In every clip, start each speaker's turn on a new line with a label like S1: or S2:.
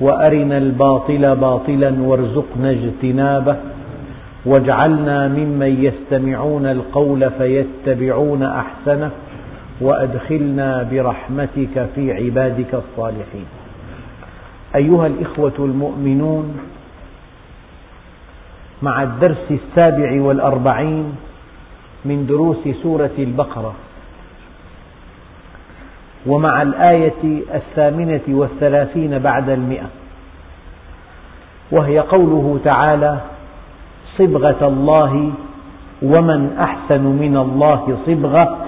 S1: وأرنا الباطل باطلا وارزقنا اجتنابه واجعلنا ممن يستمعون القول فيتبعون أحسنه وأدخلنا برحمتك في عبادك الصالحين أيها الإخوة المؤمنون مع الدرس السابع والأربعين من دروس سورة البقرة ومع الآية الثامنة والثلاثين بعد المئة وهي قوله تعالى صبغة الله ومن أحسن من الله صبغة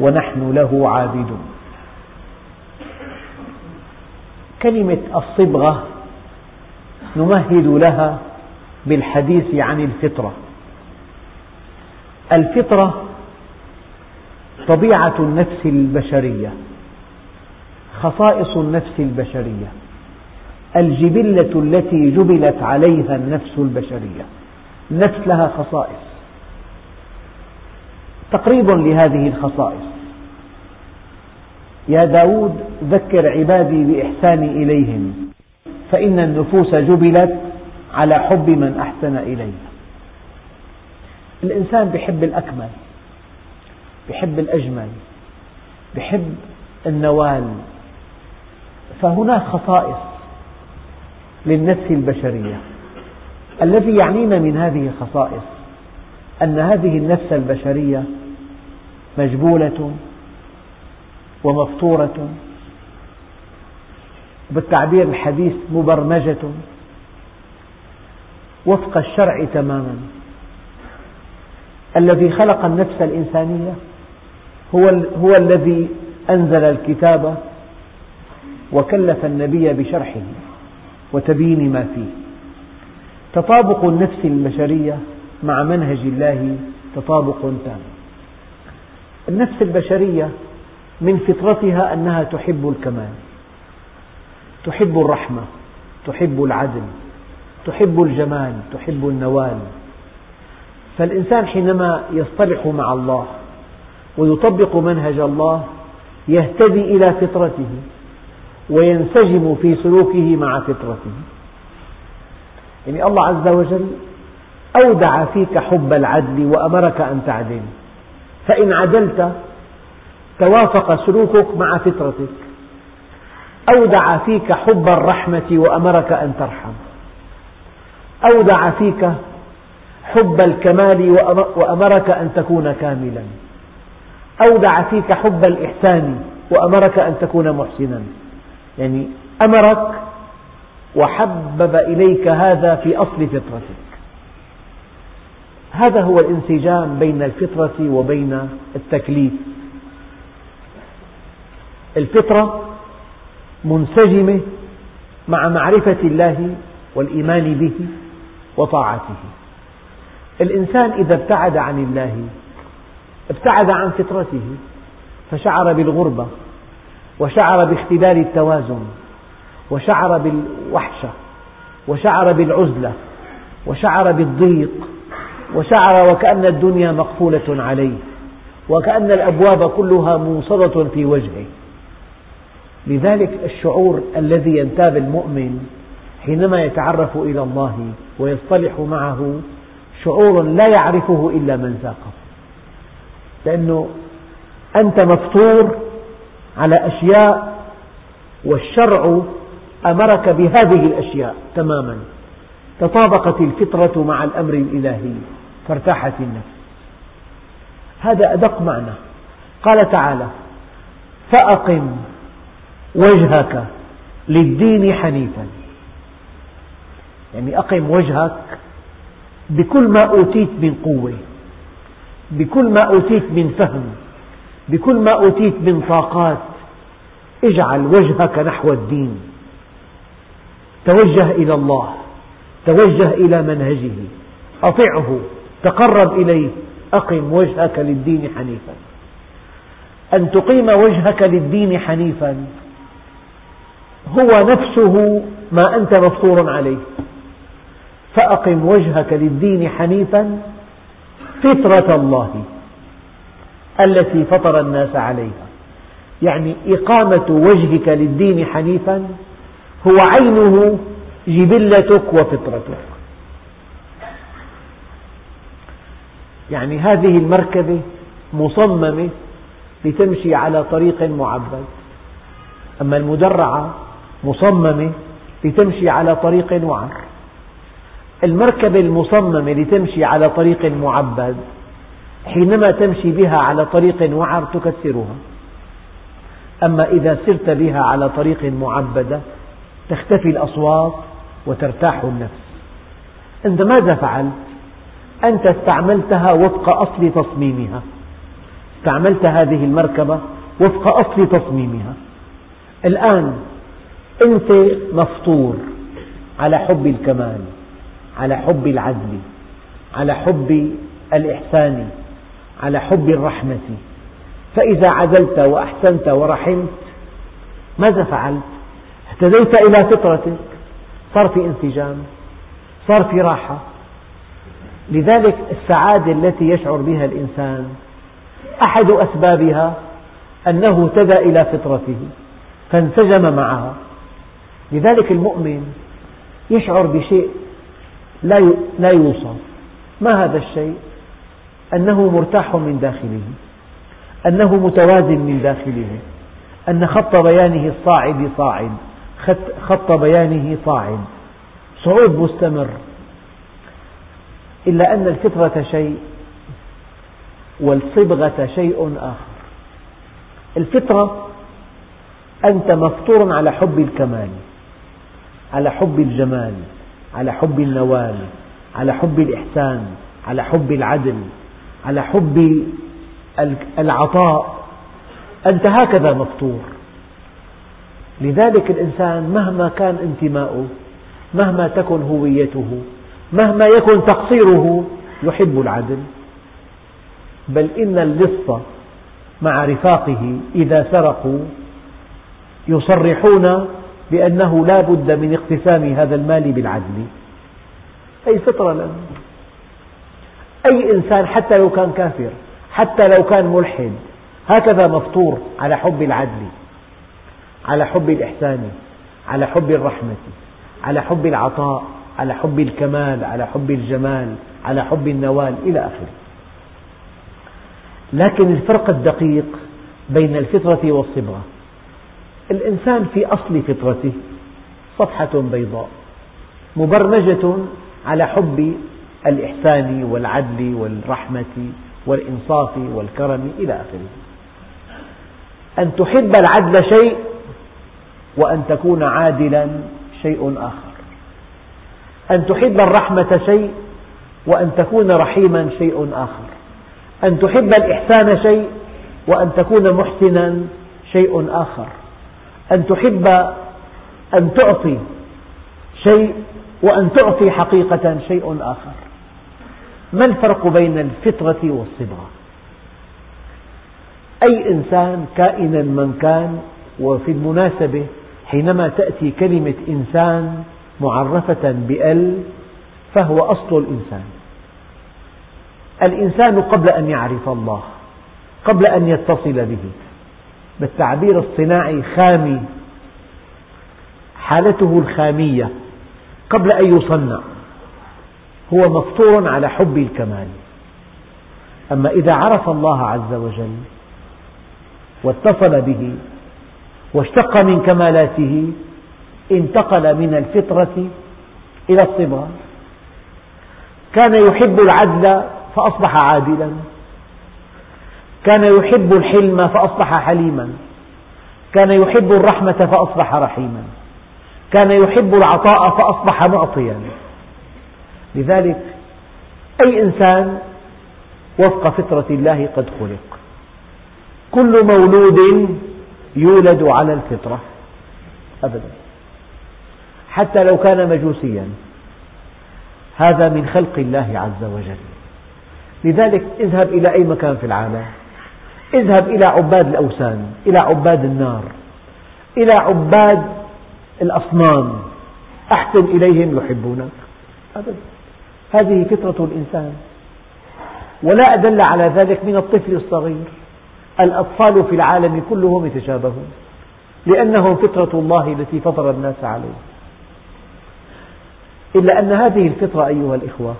S1: ونحن له عابدون كلمة الصبغة نمهد لها بالحديث عن الفطرة الفطرة طبيعة النفس البشرية خصائص النفس البشرية الجبلة التي جبلت عليها النفس البشرية النفس لها خصائص تقريب لهذه الخصائص يا داود ذكر عبادي بإحساني إليهم فإن النفوس جبلت على حب من أحسن إليها الإنسان يحب الأكمل يحب الأجمل يحب النوال فهناك خصائص للنفس البشرية الذي يعنينا من هذه الخصائص أن هذه النفس البشرية مجبولة ومفطورة بالتعبير الحديث مبرمجة وفق الشرع تماما الذي خلق النفس الإنسانية هو, هو الذي أنزل الكتاب وكلف النبي بشرحه وتبيين ما فيه تطابق النفس البشرية مع منهج الله تطابق تام النفس البشرية من فطرتها أنها تحب الكمال تحب الرحمة تحب العدل تحب الجمال تحب النوال فالإنسان حينما يصطلح مع الله ويطبق منهج الله يهتدي إلى فطرته وينسجم في سلوكه مع فطرته يعني الله عز وجل أودع فيك حب العدل وأمرك أن تعدل فإن عدلت توافق سلوكك مع فطرتك أودع فيك حب الرحمة وأمرك أن ترحم أودع فيك حب الكمال وأمرك أن تكون كاملا أودع فيك حب الإحسان وأمرك أن تكون محسنا يعني أمرك وحبب إليك هذا في أصل فطرتك هذا هو الانسجام بين الفطرة وبين التكليف الفطرة منسجمة مع معرفة الله والإيمان به وطاعته الإنسان إذا ابتعد عن الله ابتعد عن فطرته فشعر بالغربة وشعر باختلال التوازن وشعر بالوحشة وشعر بالعزلة وشعر بالضيق وشعر وكأن الدنيا مقفولة عليه وكأن الأبواب كلها موصدة في وجهه لذلك الشعور الذي ينتاب المؤمن حينما يتعرف إلى الله ويصطلح معه شعور لا يعرفه إلا من ذاقه لأنه أنت مفطور على أشياء والشرع أمرك بهذه الأشياء تماما تطابقت الفطرة مع الأمر الإلهي فارتاحت النفس هذا أدق معنى قال تعالى فأقم وجهك للدين حنيفا يعني أقم وجهك بكل ما أوتيت من قوة بكل ما أوتيت من فهم بكل ما أوتيت من طاقات اجعل وجهك نحو الدين توجه إلى الله توجه إلى منهجه أطعه تقرب إليه أقم وجهك للدين حنيفا أن تقيم وجهك للدين حنيفا هو نفسه ما أنت مفطور عليه فأقم وجهك للدين حنيفا فطرة الله التي فطر الناس عليها يعني إقامة وجهك للدين حنيفا هو عينه جبلتك وفطرتك يعني هذه المركبة مصممة لتمشي على طريق معبد أما المدرعة مصممة لتمشي على طريق وعر المركبة المصممة لتمشي على طريق معبد حينما تمشي بها على طريق وعر تكسرها أما إذا سرت بها على طريق معبدة تختفي الأصوات وترتاح النفس أنت ماذا فعلت؟ أنت استعملتها وفق أصل تصميمها استعملت هذه المركبة وفق أصل تصميمها الآن أنت مفطور على حب الكمال على حب العدل على حب الإحسان على حب الرحمة فإذا عدلت وأحسنت ورحمت ماذا فعلت؟ اهتديت إلى فطرتك صار في انسجام صار في راحة لذلك السعادة التي يشعر بها الإنسان أحد أسبابها أنه اهتدى إلى فطرته فانسجم معها لذلك المؤمن يشعر بشيء لا يوصف ما هذا الشيء أنه مرتاح من داخله أنه متوازن من داخله أن خط بيانه الصاعد صاعد خط بيانه صاعد صعود مستمر إلا أن الفطرة شيء والصبغة شيء آخر الفطرة أنت مفطور على حب الكمال على حب الجمال على حب النوال على حب الإحسان على حب العدل على حب العطاء أنت هكذا مفطور لذلك الإنسان مهما كان انتماؤه مهما تكن هويته مهما يكن تقصيره يحب العدل بل إن اللص مع رفاقه إذا سرقوا يصرحون بأنه لا بد من اقتسام هذا المال بالعدل هذه فطرة أي إنسان حتى لو كان كافر حتى لو كان ملحد هكذا مفطور على حب العدل على حب الإحسان على حب الرحمة على حب العطاء على حب الكمال على حب الجمال على حب النوال إلى آخره لكن الفرق الدقيق بين الفطرة والصبغة الإنسان في أصل فطرته صفحة بيضاء مبرمجة على حب الإحسان والعدل والرحمة والإنصاف والكرم إلى آخره أن تحب العدل شيء وأن تكون عادلا شيء آخر أن تحب الرحمة شيء وأن تكون رحيما شيء آخر أن تحب الإحسان شيء وأن تكون محسنا شيء آخر أن تحب أن تعطي شيء وأن تعطي حقيقة شيء آخر ما الفرق بين الفطرة والصبغة؟ أي إنسان كائنا من كان وفي المناسبة حينما تأتي كلمة إنسان معرفة بأل فهو أصل الإنسان الإنسان قبل أن يعرف الله قبل أن يتصل به بالتعبير الصناعي خامي حالته الخامية قبل أن يصنع هو مفطور على حب الكمال أما إذا عرف الله عز وجل واتصل به واشتق من كمالاته انتقل من الفطرة إلى الطباع كان يحب العدل فأصبح عادلا كان يحب الحلم فأصبح حليما كان يحب الرحمة فأصبح رحيما كان يحب العطاء فأصبح معطيا لذلك أي إنسان وفق فطرة الله قد خلق كل مولود يولد على الفطرة أبدا حتى لو كان مجوسيا هذا من خلق الله عز وجل لذلك اذهب إلى أي مكان في العالم اذهب إلى عباد الأوثان إلى عباد النار إلى عباد الأصنام أحسن إليهم يحبونك أبدا هذه فطرة الإنسان ولا أدل على ذلك من الطفل الصغير الأطفال في العالم كلهم يتشابهون لأنهم فطرة الله التي فطر الناس عليها إلا أن هذه الفطرة أيها الإخوة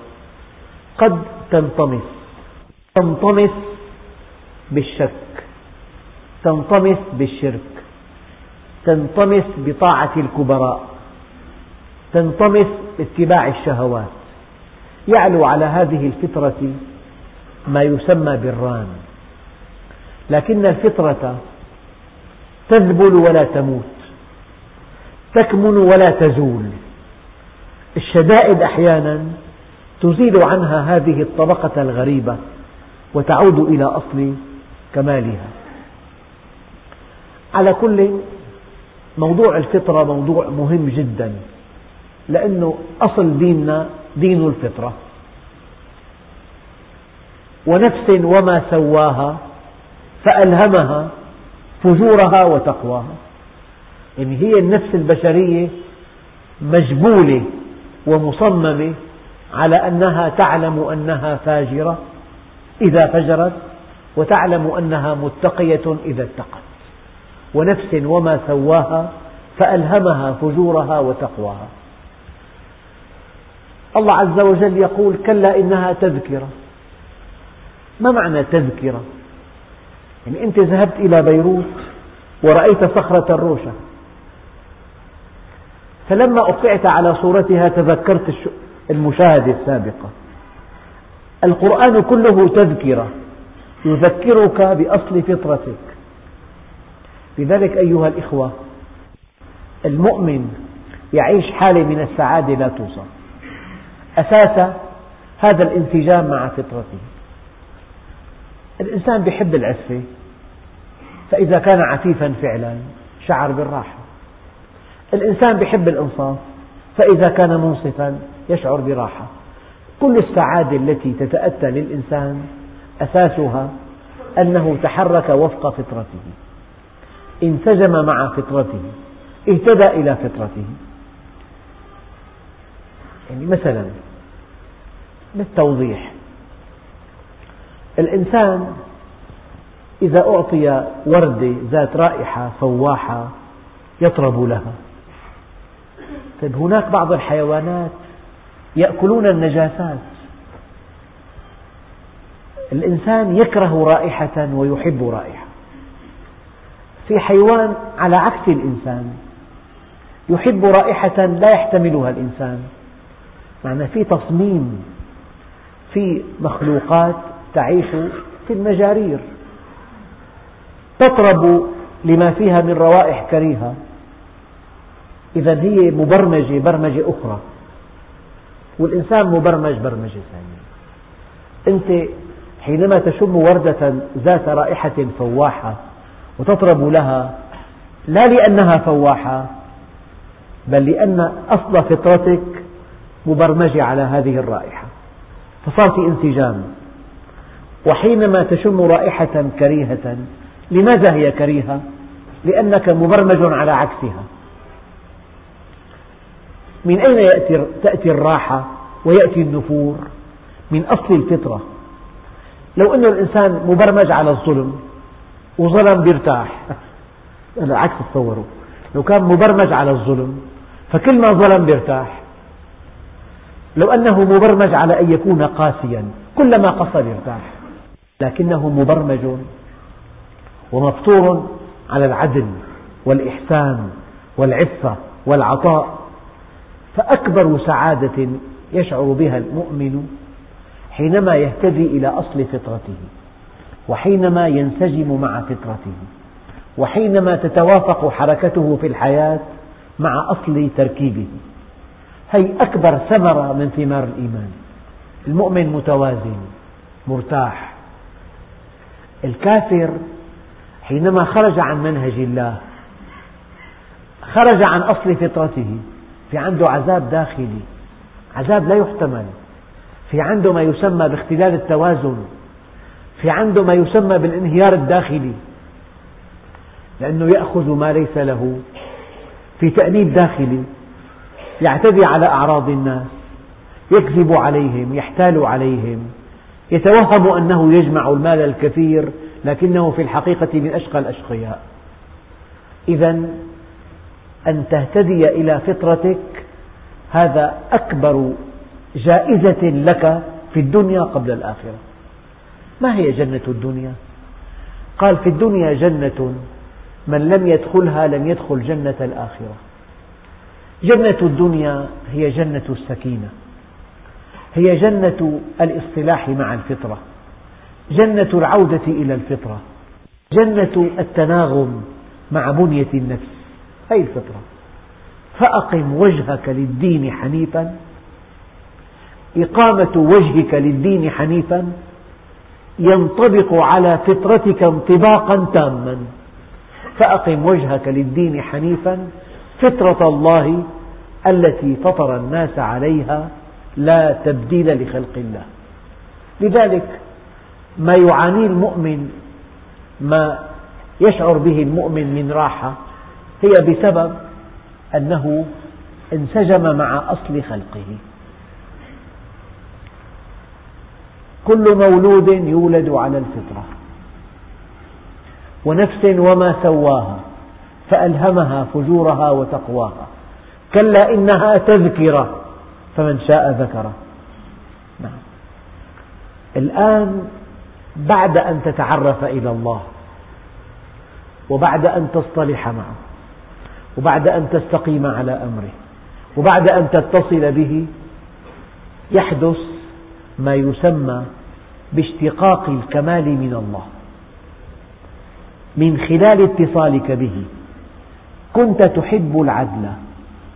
S1: قد تنطمس تنطمس بالشك تنطمس بالشرك تنطمس بطاعة الكبراء تنطمس باتباع الشهوات يعلو على هذه الفطرة ما يسمى بالران لكن الفطرة تذبل ولا تموت تكمن ولا تزول الشدائد أحيانا تزيل عنها هذه الطبقة الغريبة وتعود إلى أصل كمالها على كل موضوع الفطرة موضوع مهم جدا لأنه أصل ديننا دين الفطرة ونفس وما سواها فألهمها فجورها وتقواها يعني هي النفس البشرية مجبولة ومصممة على أنها تعلم أنها فاجرة إذا فجرت وتعلم أنها متقية إذا اتقت ونفس وما سواها فألهمها فجورها وتقواها الله عز وجل يقول كلا إنها تذكرة ما معنى تذكرة؟ يعني أنت ذهبت إلى بيروت ورأيت صخرة الروشة فلما أقعت على صورتها تذكرت المشاهدة السابقة القرآن كله تذكرة يذكرك بأصل فطرتك لذلك أيها الإخوة المؤمن يعيش حالة من السعادة لا توصف أساس هذا الانسجام مع فطرته الإنسان يحب العفة فإذا كان عفيفا فعلا شعر بالراحة الإنسان يحب الإنصاف فإذا كان منصفا يشعر براحة كل السعادة التي تتأتى للإنسان أساسها أنه تحرك وفق فطرته انسجم مع فطرته اهتدى إلى فطرته يعني مثلا للتوضيح الإنسان إذا أعطي وردة ذات رائحة فواحة يطرب لها طيب هناك بعض الحيوانات يأكلون النجاسات الإنسان يكره رائحة ويحب رائحة في حيوان على عكس الإنسان يحب رائحة لا يحتملها الإنسان معنى في تصميم في مخلوقات تعيش في المجارير تطرب لما فيها من روائح كريهة إذا هي مبرمجة برمجة أخرى والإنسان مبرمج برمجة ثانية أنت حينما تشم وردة ذات رائحة فواحة وتطرب لها لا لأنها فواحة بل لأن أصل فطرتك مبرمجة على هذه الرائحة فصار في انسجام وحينما تشم رائحة كريهة لماذا هي كريهة؟ لأنك مبرمج على عكسها من أين يأتي تأتي الراحة ويأتي النفور؟ من أصل الفطرة لو أن الإنسان مبرمج على الظلم وظلم بيرتاح العكس تصوروا لو كان مبرمج على الظلم فكل ما ظلم بيرتاح لو أنه مبرمج على أن يكون قاسيا كلما قصر يرتاح لكنه مبرمج ومفطور على العدل والإحسان والعفة والعطاء فأكبر سعادة يشعر بها المؤمن حينما يهتدي إلى أصل فطرته وحينما ينسجم مع فطرته وحينما تتوافق حركته في الحياة مع أصل تركيبه هي أكبر ثمرة من ثمار الإيمان المؤمن متوازن مرتاح الكافر حينما خرج عن منهج الله خرج عن أصل فطرته في عنده عذاب داخلي عذاب لا يحتمل في عنده ما يسمى باختلال التوازن في عنده ما يسمى بالانهيار الداخلي لأنه يأخذ ما ليس له في تأنيب داخلي يعتدي على أعراض الناس يكذب عليهم يحتال عليهم يتوهم أنه يجمع المال الكثير لكنه في الحقيقة من أشقى الأشقياء إذا أن تهتدي إلى فطرتك هذا أكبر جائزة لك في الدنيا قبل الآخرة ما هي جنة الدنيا؟ قال في الدنيا جنة من لم يدخلها لم يدخل جنة الآخرة جنة الدنيا هي جنة السكينة هي جنة الاصطلاح مع الفطرة جنة العودة إلى الفطرة جنة التناغم مع بنية النفس هذه الفطرة فأقم وجهك للدين حنيفا إقامة وجهك للدين حنيفا ينطبق على فطرتك انطباقا تاما فأقم وجهك للدين حنيفا فطرة الله التي فطر الناس عليها لا تبديل لخلق الله لذلك ما يعانيه المؤمن ما يشعر به المؤمن من راحة هي بسبب أنه انسجم مع أصل خلقه كل مولود يولد على الفطرة ونفس وما سواها فألهمها فجورها وتقواها كلا إنها تذكرة فمن شاء ذكره نعم. الآن بعد أن تتعرف إلى الله وبعد أن تصطلح معه وبعد أن تستقيم على أمره وبعد أن تتصل به يحدث ما يسمى باشتقاق الكمال من الله من خلال اتصالك به كنت تحب العدل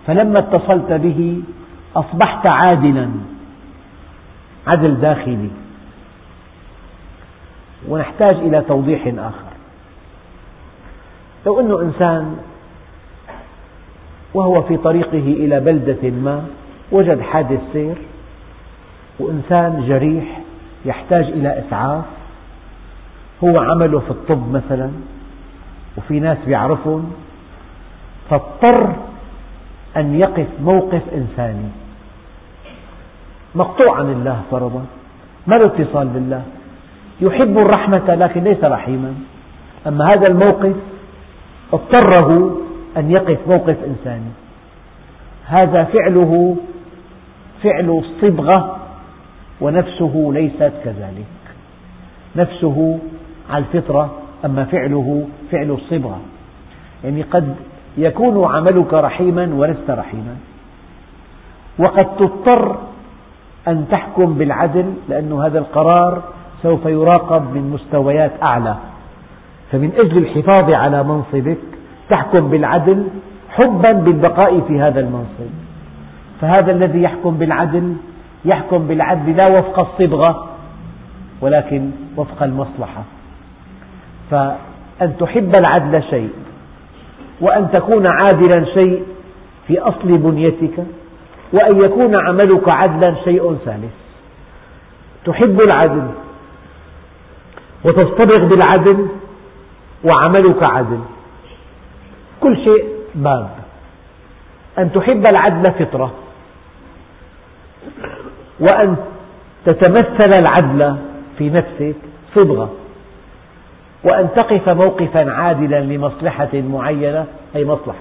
S1: فلما اتصلت به أصبحت عادلا عدل داخلي ونحتاج إلى توضيح آخر لو أن إنسان وهو في طريقه إلى بلدة ما وجد حادث سير وإنسان جريح يحتاج إلى إسعاف هو عمله في الطب مثلا وفي ناس بيعرفهم فاضطر أن يقف موقف إنساني مقطوع عن الله فرضا ما له اتصال بالله يحب الرحمة لكن ليس رحيما أما هذا الموقف اضطره أن يقف موقف إنساني هذا فعله فعل الصبغة ونفسه ليست كذلك نفسه على الفطرة أما فعله فعل الصبغة يعني قد يكون عملك رحيما ولست رحيما وقد تضطر أن تحكم بالعدل لأن هذا القرار سوف يراقب من مستويات أعلى فمن أجل الحفاظ على منصبك تحكم بالعدل حبا بالبقاء في هذا المنصب فهذا الذي يحكم بالعدل يحكم بالعدل لا وفق الصبغة ولكن وفق المصلحة فأن تحب العدل شيء وأن تكون عادلا شيء في أصل بنيتك وأن يكون عملك عدلا شيء ثالث تحب العدل وتصطبغ بالعدل وعملك عدل كل شيء باب أن تحب العدل فطرة وأن تتمثل العدل في نفسك صبغة وأن تقف موقفا عادلا لمصلحة معينة أي مصلحة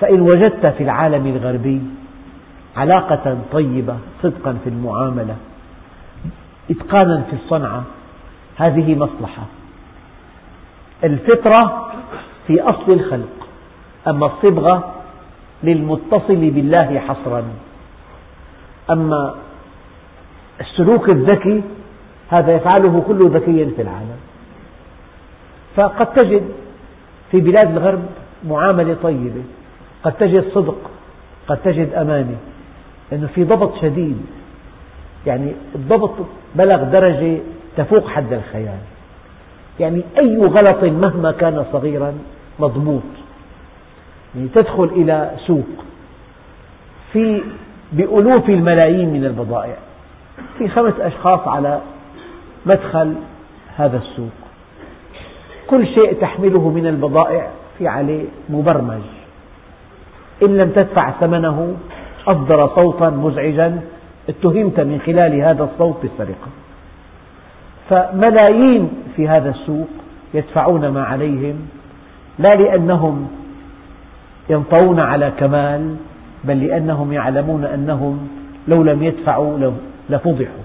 S1: فإن وجدت في العالم الغربي علاقة طيبة صدقا في المعاملة إتقانا في الصنعة هذه مصلحة الفطرة في أصل الخلق أما الصبغة للمتصل بالله حصرا أما السلوك الذكي هذا يفعله كل ذكي في العالم فقد تجد في بلاد الغرب معاملة طيبة قد تجد صدق قد تجد أمانة لأنه في ضبط شديد يعني الضبط بلغ درجة تفوق حد الخيال يعني أي غلط مهما كان صغيرا مضبوط يعني تدخل إلى سوق في بألوف الملايين من البضائع في خمس أشخاص على مدخل هذا السوق كل شيء تحمله من البضائع في عليه مبرمج إن لم تدفع ثمنه أصدر صوتا مزعجا اتهمت من خلال هذا الصوت بالسرقة فملايين في هذا السوق يدفعون ما عليهم لا لأنهم ينطوون على كمال بل لأنهم يعلمون أنهم لو لم يدفعوا لفضحوا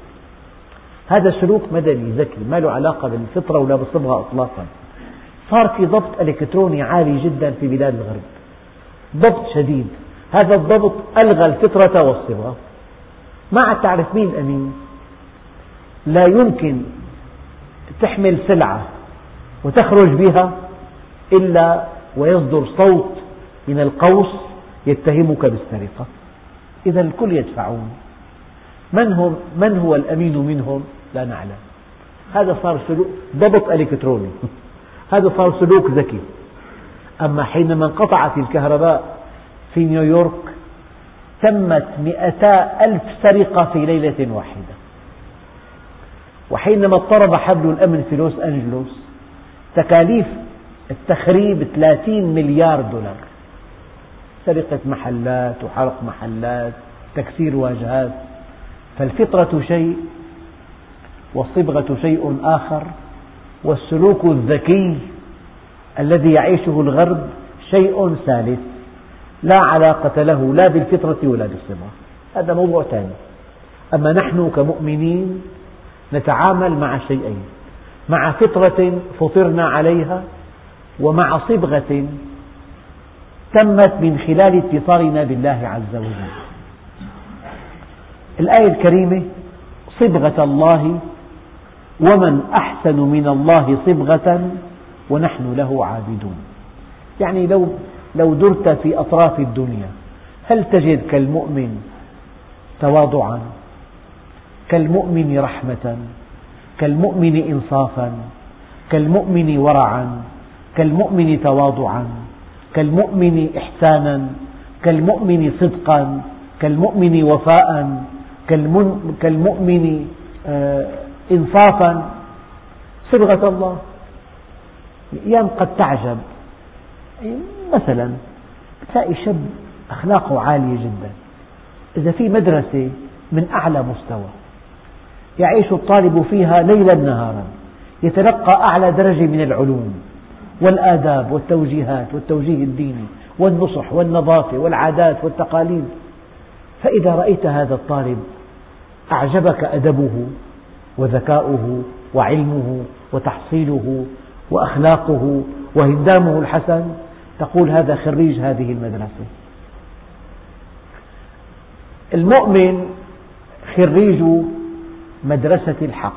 S1: هذا سلوك مدني ذكي ما له علاقة بالفطرة ولا بالصبغة إطلاقا صار في ضبط إلكتروني عالي جدا في بلاد الغرب ضبط شديد هذا الضبط ألغى الفطرة والصبغة ما عاد تعرف مين أمين لا يمكن تحمل سلعة وتخرج بها إلا ويصدر صوت من القوس يتهمك بالسرقة إذا الكل يدفعون من, هم من هو الأمين منهم لا نعلم هذا صار سلوك ضبط إلكتروني هذا صار سلوك ذكي أما حينما انقطعت الكهرباء في نيويورك تمت مئتا ألف سرقة في ليلة واحدة وحينما اضطرب حبل الأمن في لوس أنجلوس تكاليف التخريب 30 مليار دولار سرقة محلات وحرق محلات تكسير واجهات فالفطرة شيء والصبغة شيء آخر والسلوك الذكي الذي يعيشه الغرب شيء ثالث لا علاقة له لا بالفطرة ولا بالصبغة هذا موضوع ثاني أما نحن كمؤمنين نتعامل مع شيئين مع فطرة فطرنا عليها ومع صبغة تمت من خلال اتصالنا بالله عز وجل الآية الكريمة صبغة الله ومن أحسن من الله صبغة ونحن له عابدون يعني لو, لو درت في أطراف الدنيا هل تجد كالمؤمن تواضعا كالمؤمن رحمة كالمؤمن إنصافا كالمؤمن ورعا كالمؤمن تواضعا كالمؤمن إحسانا كالمؤمن صدقا كالمؤمن وفاء كالمؤمن آه، إنصافا صبغة الله أيام قد تعجب مثلا تلاقي شاب أخلاقه عالية جدا إذا في مدرسة من أعلى مستوى يعيش الطالب فيها ليلا نهارا يتلقى أعلى درجة من العلوم والآداب والتوجيهات والتوجيه الديني والنصح والنظافة والعادات والتقاليد فإذا رأيت هذا الطالب أعجبك أدبه وذكاؤه وعلمه وتحصيله وأخلاقه وهندامه الحسن تقول هذا خريج هذه المدرسة المؤمن خريج مدرسة الحق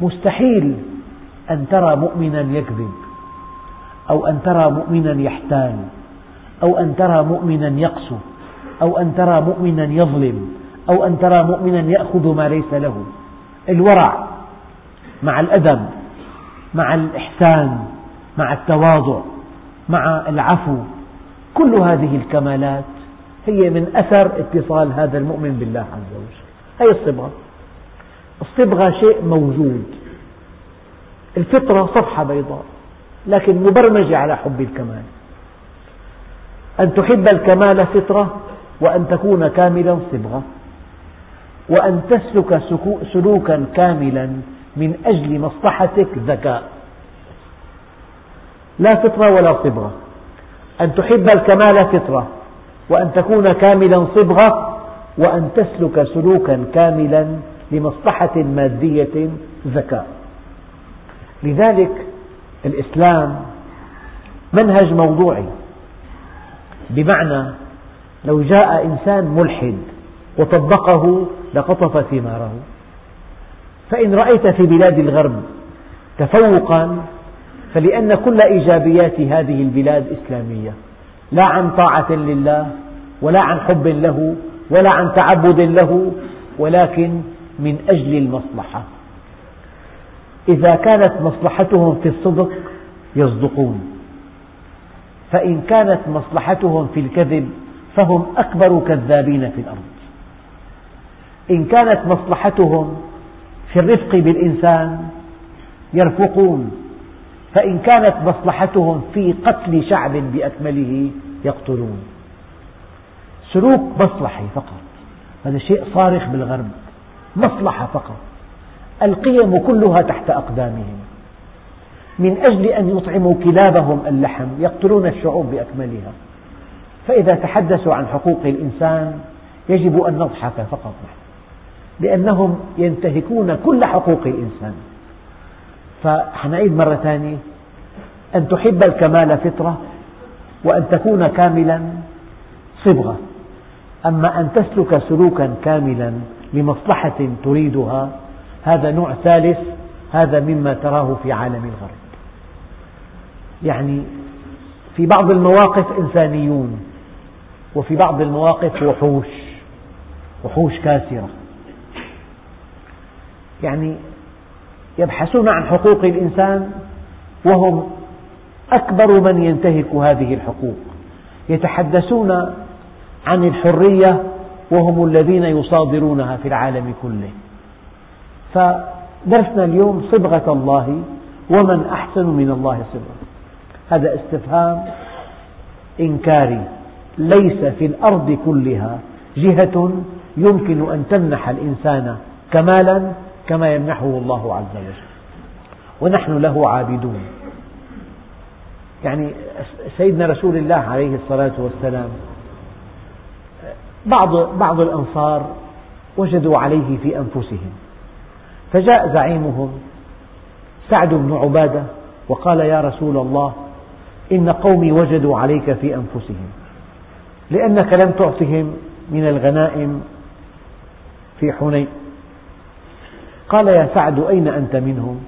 S1: مستحيل أن ترى مؤمنا يكذب أو أن ترى مؤمنا يحتال أو أن ترى مؤمنا يقسو أو أن ترى مؤمنا يظلم أو أن ترى مؤمنا يأخذ ما ليس له الورع مع الأدب مع الإحسان مع التواضع مع العفو كل هذه الكمالات هي من أثر اتصال هذا المؤمن بالله عز وجل هي الصبغة الصبغة شيء موجود الفطرة صفحة بيضاء لكن مبرمجة على حب الكمال أن تحب الكمال فطرة وأن تكون كاملا صبغة وأن تسلك سلوكا كاملا من أجل مصلحتك ذكاء لا فطرة ولا صبغة أن تحب الكمال فطرة وأن تكون كاملا صبغة وأن تسلك سلوكا كاملا لمصلحة مادية ذكاء لذلك الإسلام منهج موضوعي بمعنى لو جاء إنسان ملحد وطبقه لقطف ثماره فإن رأيت في بلاد الغرب تفوقا فلأن كل إيجابيات هذه البلاد إسلامية لا عن طاعة لله ولا عن حب له ولا عن تعبد له ولكن من أجل المصلحة إذا كانت مصلحتهم في الصدق يصدقون فإن كانت مصلحتهم في الكذب فهم أكبر كذابين في الأرض إن كانت مصلحتهم في الرفق بالإنسان يرفقون فإن كانت مصلحتهم في قتل شعب بأكمله يقتلون سلوك مصلحي فقط هذا شيء صارخ بالغرب مصلحة فقط القيم كلها تحت أقدامهم من أجل أن يطعموا كلابهم اللحم يقتلون الشعوب بأكملها فإذا تحدثوا عن حقوق الإنسان يجب أن نضحك فقط نحن لأنهم ينتهكون كل حقوق الإنسان فحنعيد مرة ثانية أن تحب الكمال فطرة وأن تكون كاملا صبغة أما أن تسلك سلوكا كاملا لمصلحة تريدها هذا نوع ثالث هذا مما تراه في عالم الغرب يعني في بعض المواقف إنسانيون وفي بعض المواقف وحوش وحوش كاسرة يعني يبحثون عن حقوق الإنسان وهم أكبر من ينتهك هذه الحقوق يتحدثون عن الحرية وهم الذين يصادرونها في العالم كله فدرسنا اليوم صبغة الله ومن أحسن من الله صبغة هذا استفهام إنكاري ليس في الأرض كلها جهة يمكن أن تمنح الإنسان كمالا كما يمنحه الله عز وجل ونحن له عابدون يعني سيدنا رسول الله عليه الصلاة والسلام بعض, بعض الأنصار وجدوا عليه في أنفسهم فجاء زعيمهم سعد بن عبادة وقال يا رسول الله إن قومي وجدوا عليك في أنفسهم لأنك لم تعطهم من الغنائم في حنين قال يا سعد أين أنت منهم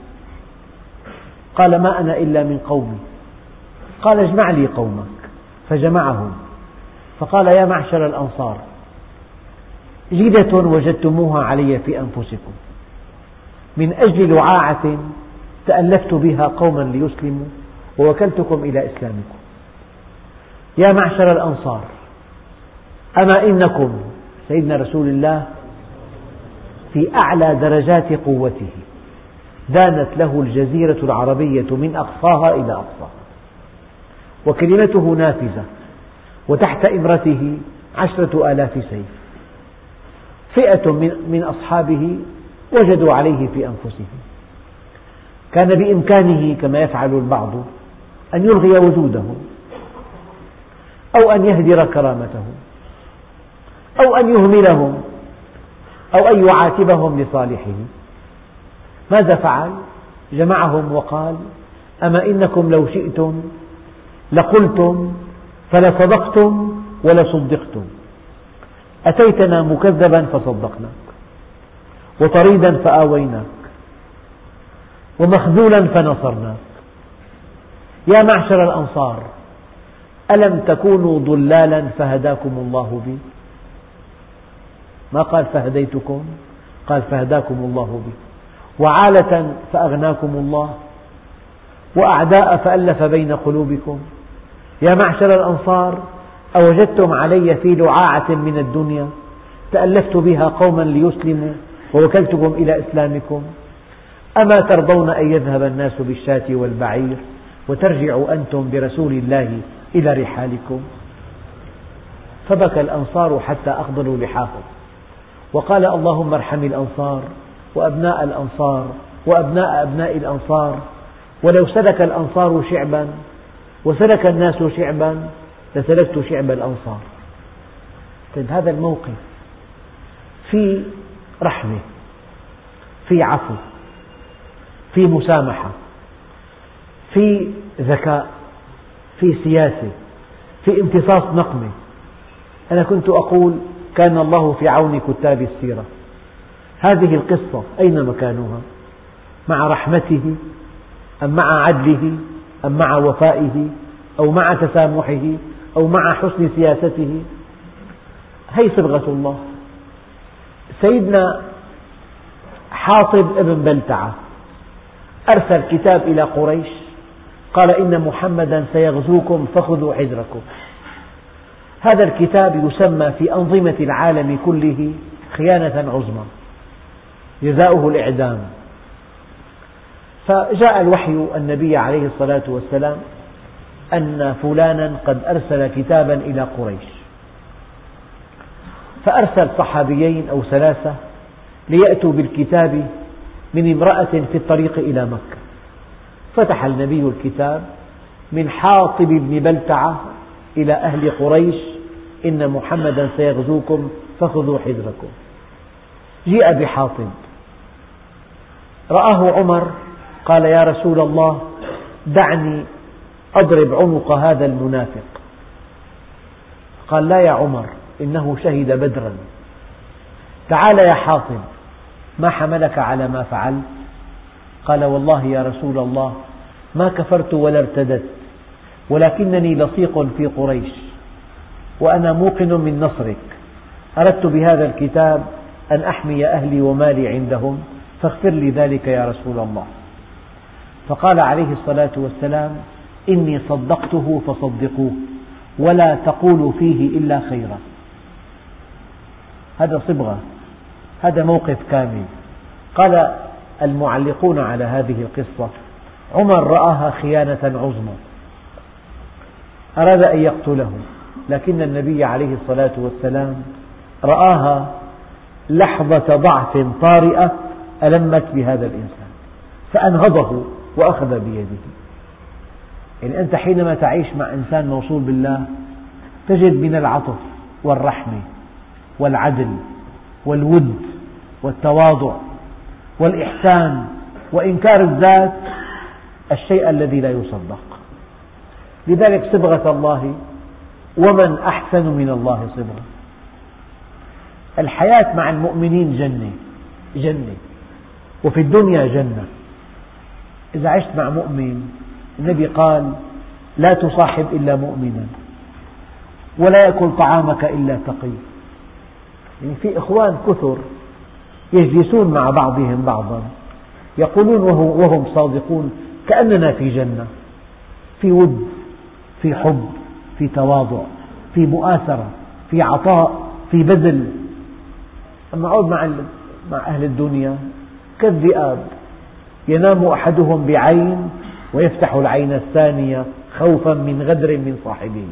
S1: قال ما أنا إلا من قومي قال اجمع لي قومك فجمعهم فقال يا معشر الأنصار جدة وجدتموها علي في أنفسكم من أجل لعاعة تألفت بها قوما ليسلموا ووكلتكم إلى إسلامكم يا معشر الأنصار أما إنكم سيدنا رسول الله في أعلى درجات قوته دانت له الجزيرة العربية من أقصاها إلى أقصاها وكلمته نافذة وتحت إمرته عشرة آلاف سيف فئة من أصحابه وجدوا عليه في أنفسهم كان بإمكانه كما يفعل البعض أن يلغي وجوده أو أن يهدر كرامته أو أن يهملهم أو أن يعاتبهم لصالحه ماذا فعل؟ جمعهم وقال أما إنكم لو شئتم لقلتم فلصدقتم ولصدقتم أتيتنا مكذبا فصدقناك وطريدا فآويناك ومخذولا فنصرناك يا معشر الأنصار ألم تكونوا ضلالا فهداكم الله بي ما قال فهديتكم قال فهداكم الله بي وعالة فأغناكم الله وأعداء فألف بين قلوبكم يا معشر الأنصار أوجدتم علي في لعاعة من الدنيا تألفت بها قوما ليسلموا ووكلتكم إلى إسلامكم أما ترضون أن يذهب الناس بالشاة والبعير وترجعوا أنتم برسول الله إلى رحالكم فبكى الأنصار حتى أخضلوا لحاهم وقال اللهم ارحم الأنصار وأبناء الأنصار وأبناء أبناء الأنصار ولو سلك الأنصار شعبا وسلك الناس شعبا لسلكت شعب الأنصار طيب هذا الموقف في رحمة في عفو في مسامحة في ذكاء في سياسة في امتصاص نقمة أنا كنت أقول كان الله في عون كتاب السيرة هذه القصة أين مكانها؟ مع رحمته أم مع عدله أم مع وفائه أو مع تسامحه أو مع حسن سياسته هي صبغة الله سيدنا حاطب ابن بلتعة أرسل كتاب إلى قريش قال إن محمدا سيغزوكم فخذوا حذركم هذا الكتاب يسمى في أنظمة العالم كله خيانة عظمى جزاؤه الإعدام فجاء الوحي النبي عليه الصلاة والسلام أن فلانا قد أرسل كتابا إلى قريش فأرسل صحابيين أو ثلاثة ليأتوا بالكتاب من امرأة في الطريق إلى مكة فتح النبي الكتاب من حاطب بن بلتعة إلى أهل قريش إن محمدا سيغزوكم فخذوا حذركم جيء بحاطب رآه عمر قال يا رسول الله دعني أضرب عنق هذا المنافق قال لا يا عمر إنه شهد بدرا تعال يا حاطب ما حملك على ما فعلت قال والله يا رسول الله ما كفرت ولا ارتدت ولكنني لصيق في قريش وأنا موقن من نصرك أردت بهذا الكتاب أن أحمي أهلي ومالي عندهم فاغفر لي ذلك يا رسول الله فقال عليه الصلاة والسلام إني صدقته فصدقوه ولا تقولوا فيه إلا خيرا هذا صبغة هذا موقف كامل قال المعلقون على هذه القصة عمر رآها خيانة عظمى أراد أن يقتله لكن النبي عليه الصلاة والسلام رآها لحظة ضعف طارئة ألمت بهذا الإنسان فأنهضه وأخذ بيده يعني أنت حينما تعيش مع إنسان موصول بالله تجد من العطف والرحمة والعدل والود والتواضع والإحسان وإنكار الذات الشيء الذي لا يصدق لذلك صبغة الله ومن أحسن من الله صبرا الحياة مع المؤمنين جنة جنة وفي الدنيا جنة إذا عشت مع مؤمن النبي قال لا تصاحب إلا مؤمنا ولا يأكل طعامك إلا تقي يعني في إخوان كثر يجلسون مع بعضهم بعضا يقولون وهم صادقون كأننا في جنة في ود في حب في تواضع في مؤاثرة في عطاء في بذل أما أقعد مع مع أهل الدنيا كالذئاب ينام أحدهم بعين ويفتح العين الثانية خوفا من غدر من صاحبه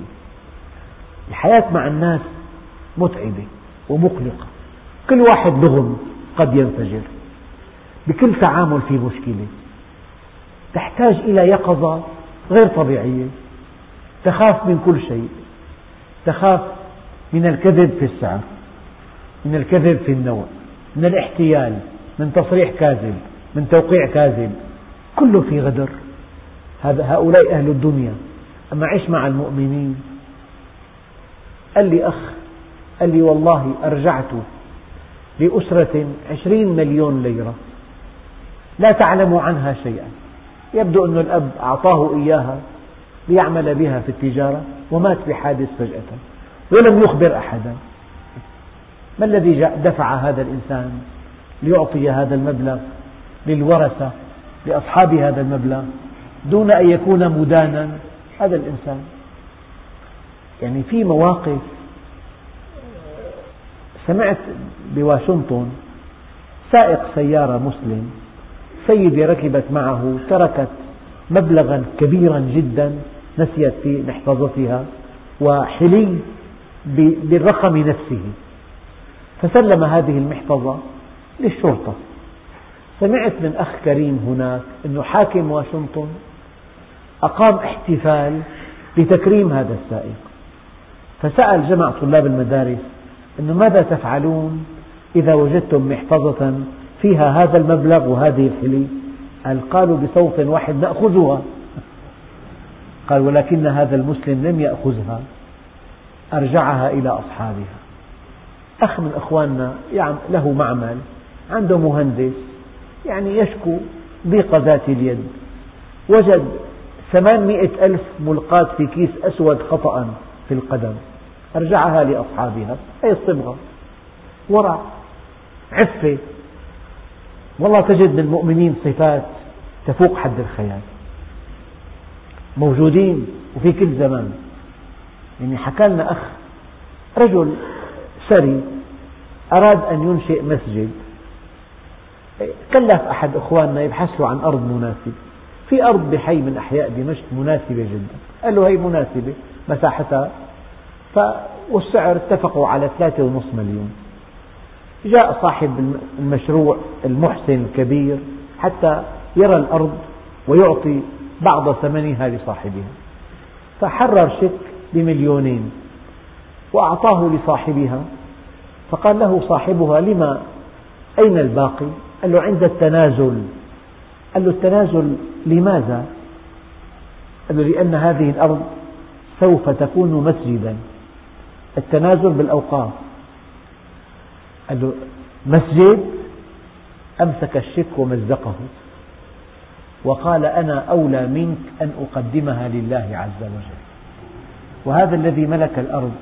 S1: الحياة مع الناس متعبة ومقلقة كل واحد لغم قد ينفجر بكل تعامل في مشكلة تحتاج إلى يقظة غير طبيعية تخاف من كل شيء تخاف من الكذب في الساعة من الكذب في النوع من الاحتيال من تصريح كاذب من توقيع كاذب كله في غدر هؤلاء أهل الدنيا أما عش مع المؤمنين قال لي أخ قال لي والله أرجعت لأسرة عشرين مليون ليرة لا تعلم عنها شيئا يبدو أن الأب أعطاه إياها ليعمل بها في التجارة ومات بحادث فجأة ولم يخبر أحدا ما الذي دفع هذا الإنسان ليعطي هذا المبلغ للورثة لأصحاب هذا المبلغ دون أن يكون مدانا هذا الإنسان يعني في مواقف سمعت بواشنطن سائق سيارة مسلم سيدة ركبت معه تركت مبلغا كبيرا جدا نسيت في محفظتها وحلي بالرقم نفسه فسلم هذه المحفظة للشرطة سمعت من أخ كريم هناك أنه حاكم واشنطن أقام احتفال لتكريم هذا السائق فسأل جمع طلاب المدارس أنه ماذا تفعلون إذا وجدتم محفظة فيها هذا المبلغ وهذه الحلي قال قالوا بصوت واحد نأخذها قال ولكن هذا المسلم لم يأخذها أرجعها إلى أصحابها أخ من أخواننا له معمل عنده مهندس يعني يشكو ضيق ذات اليد وجد ثمانمئة ألف ملقاة في كيس أسود خطأ في القدم أرجعها لأصحابها هي الصبغة ورع عفة والله تجد من المؤمنين صفات تفوق حد الخيال موجودين وفي كل زمان يعني حكى لنا أخ رجل ثري أراد أن ينشئ مسجد كلف أحد أخواننا يبحث له عن أرض مناسبة في أرض بحي من أحياء دمشق مناسبة جدا قال له هي مناسبة مساحتها ف... والسعر اتفقوا على ثلاثة ونصف مليون جاء صاحب المشروع المحسن الكبير حتى يرى الأرض ويعطي بعض ثمنها لصاحبها فحرر شك بمليونين وأعطاه لصاحبها فقال له صاحبها لما أين الباقي؟ قال له عند التنازل قال له التنازل لماذا؟ قال له لأن هذه الأرض سوف تكون مسجدا التنازل بالأوقاف قال له مسجد أمسك الشك ومزقه وقال أنا أولى منك أن أقدمها لله عز وجل وهذا الذي ملك الأرض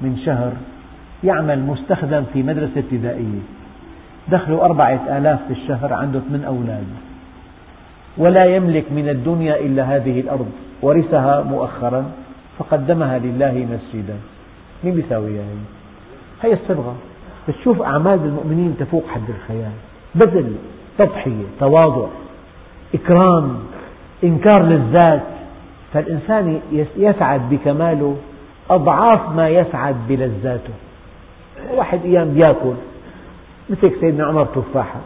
S1: من شهر يعمل مستخدم في مدرسة ابتدائية دخله أربعة آلاف في الشهر عنده ثمان أولاد ولا يملك من الدنيا إلا هذه الأرض ورثها مؤخرا فقدمها لله مسجدا مين بيساويها هي؟ هي الصبغة بتشوف أعمال المؤمنين تفوق حد الخيال بذل تضحية تواضع إكرام إنكار للذات فالإنسان يسعد بكماله أضعاف ما يسعد بلذاته واحد أيام بيأكل مثل سيدنا عمر تفاحة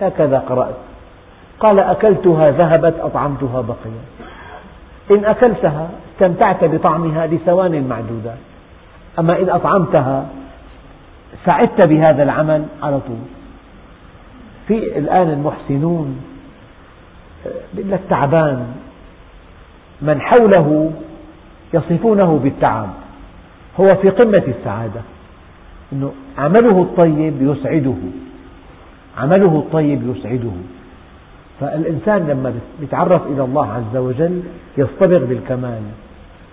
S1: هكذا قرأت قال أكلتها ذهبت أطعمتها بقية إن أكلتها استمتعت بطعمها لثوان معدودات أما إن أطعمتها سعدت بهذا العمل على طول في الآن المحسنون بيقول لك تعبان من حوله يصفونه بالتعب هو في قمة السعادة أنه عمله الطيب يسعده عمله الطيب يسعده فالإنسان لما يتعرف إلى الله عز وجل يصطبغ بالكمال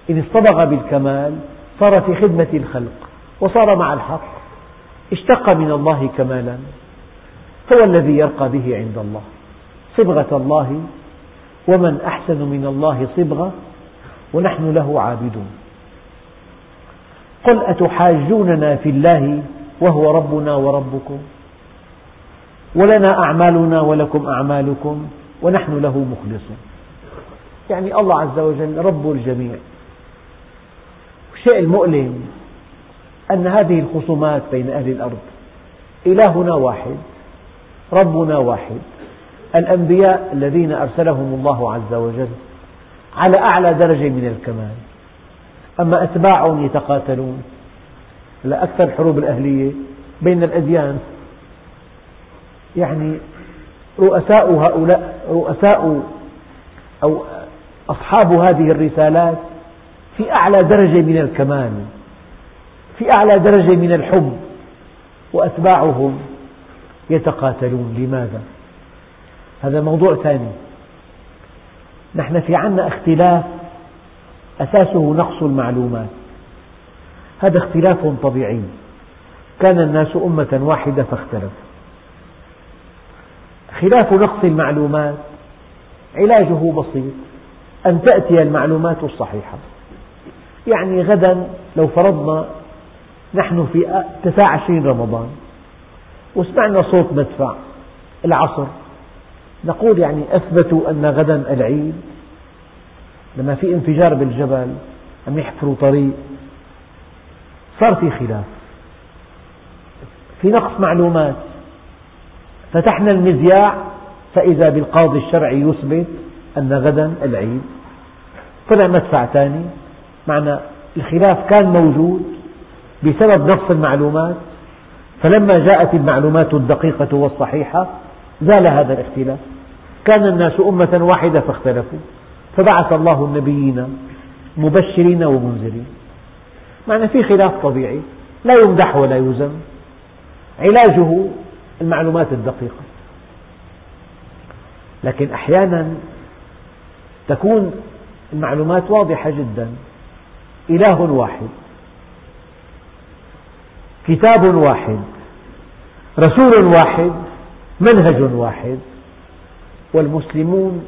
S1: إن اصطبغ بالكمال صار في خدمة الخلق وصار مع الحق اشتق من الله كمالا هو الذي يرقى به عند الله صبغة الله ومن أحسن من الله صبغة ونحن له عابدون قل أتحاجوننا في الله وهو ربنا وربكم ولنا أعمالنا ولكم أعمالكم ونحن له مخلصون يعني الله عز وجل رب الجميع الشيء المؤلم أن هذه الخصومات بين أهل الأرض إلهنا واحد ربنا واحد الأنبياء الذين أرسلهم الله عز وجل على أعلى درجة من الكمال أما أتباعهم يتقاتلون لأكثر الحروب الأهلية بين الأديان يعني رؤساء هؤلاء رؤساء أو أصحاب هذه الرسالات في أعلى درجة من الكمال في أعلى درجة من الحب وأتباعهم يتقاتلون لماذا؟ هذا موضوع ثاني نحن في عنا اختلاف أساسه نقص المعلومات هذا اختلاف طبيعي كان الناس أمة واحدة فاختلفوا خلاف نقص المعلومات علاجه بسيط أن تأتي المعلومات الصحيحة يعني غدا لو فرضنا نحن في 29 رمضان وسمعنا صوت مدفع العصر نقول يعني أثبتوا أن غدا العيد لما في انفجار بالجبل عم يحفروا طريق صار في خلاف في نقص معلومات فتحنا المذياع فإذا بالقاضي الشرعي يثبت أن غدا العيد طلع مدفع ثاني معنى الخلاف كان موجود بسبب نقص المعلومات فلما جاءت المعلومات الدقيقة والصحيحة زال هذا الاختلاف كان الناس أمة واحدة فاختلفوا فبعث الله النبيين مبشرين ومنذرين معنى في خلاف طبيعي لا يمدح ولا يذم علاجه المعلومات الدقيقة لكن أحيانا تكون المعلومات واضحة جدا إله واحد كتاب واحد رسول واحد منهج واحد والمسلمون